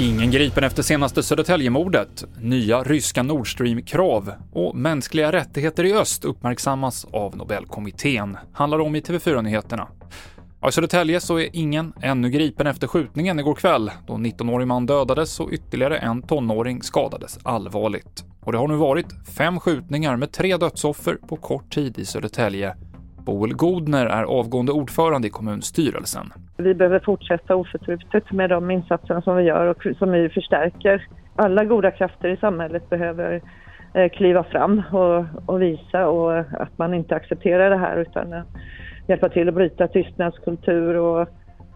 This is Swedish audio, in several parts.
Ingen gripen efter senaste Södertäljemordet, nya ryska Nord Stream-krav och mänskliga rättigheter i öst uppmärksammas av Nobelkommittén, handlar om i TV4-nyheterna. I Södertälje så är ingen ännu gripen efter skjutningen igår kväll, då en 19-årig man dödades och ytterligare en tonåring skadades allvarligt. Och det har nu varit fem skjutningar med tre dödsoffer på kort tid i Södertälje. Boel Godner är avgående ordförande i kommunstyrelsen. Vi behöver fortsätta oförtrutet med de insatser som vi gör och som vi förstärker. Alla goda krafter i samhället behöver eh, kliva fram och, och visa och eh, att man inte accepterar det här utan eh, hjälpa till att bryta tystnadskultur och,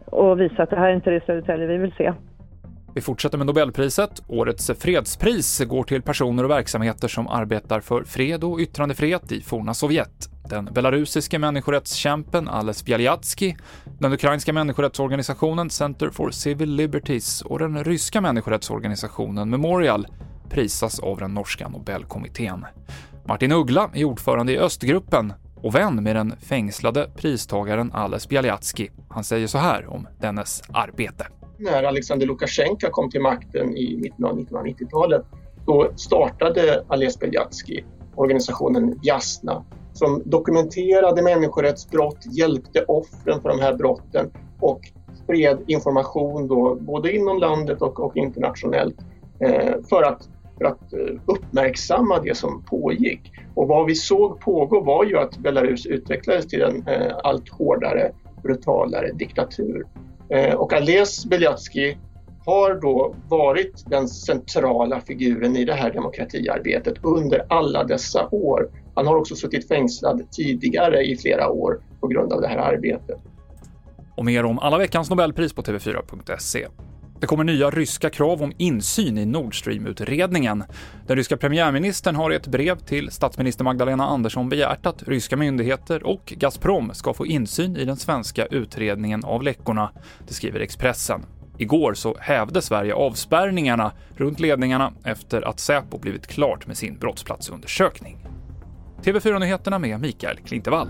och visa att det här är inte det Södertälje vi vill se. Vi fortsätter med Nobelpriset. Årets fredspris går till personer och verksamheter som arbetar för fred och yttrandefrihet i forna Sovjet. Den belarusiske människorättskämpen Ales Bialyatsky, den ukrainska människorättsorganisationen Center for Civil Liberties och den ryska människorättsorganisationen Memorial prisas av den norska Nobelkommittén. Martin Uggla är ordförande i Östgruppen och vän med den fängslade pristagaren Ales Bialyatsky. Han säger så här om dennes arbete. När Alexander Lukasjenko kom till makten i mitten av 1990-talet, då startade Ales Bialyatsky organisationen Jasna som dokumenterade människorättsbrott, hjälpte offren för de här brotten och spred information då, både inom landet och, och internationellt eh, för att för att eh, uppmärksamma det som pågick. Och vad vi såg pågå var ju att Belarus utvecklades till en eh, allt hårdare, brutalare diktatur. Eh, och Ales Beliatski har då varit den centrala figuren i det här demokratiarbetet under alla dessa år. Han har också suttit fängslad tidigare i flera år på grund av det här arbetet. Och mer om alla veckans Nobelpris på TV4.se. Det kommer nya ryska krav om insyn i Nord Stream-utredningen. Den ryska premiärministern har i ett brev till statsminister Magdalena Andersson begärt att ryska myndigheter och Gazprom ska få insyn i den svenska utredningen av läckorna, det skriver Expressen. Igår så hävde Sverige avspärrningarna runt ledningarna efter att Säpo blivit klart med sin brottsplatsundersökning. TV4-nyheterna med Mikael Klintevall.